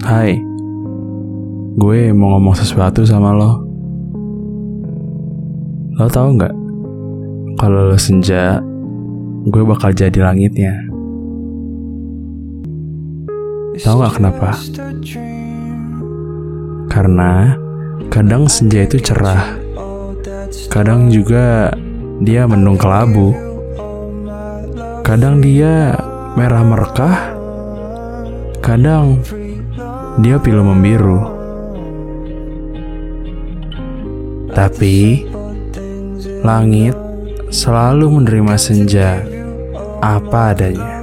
Hai, gue mau ngomong sesuatu sama lo. Lo tau nggak? Kalau lo senja, gue bakal jadi langitnya. Tahu nggak kenapa? Karena kadang senja itu cerah, kadang juga dia mendung kelabu, kadang dia merah merekah, kadang dia pilu membiru. Tapi langit selalu menerima senja apa adanya.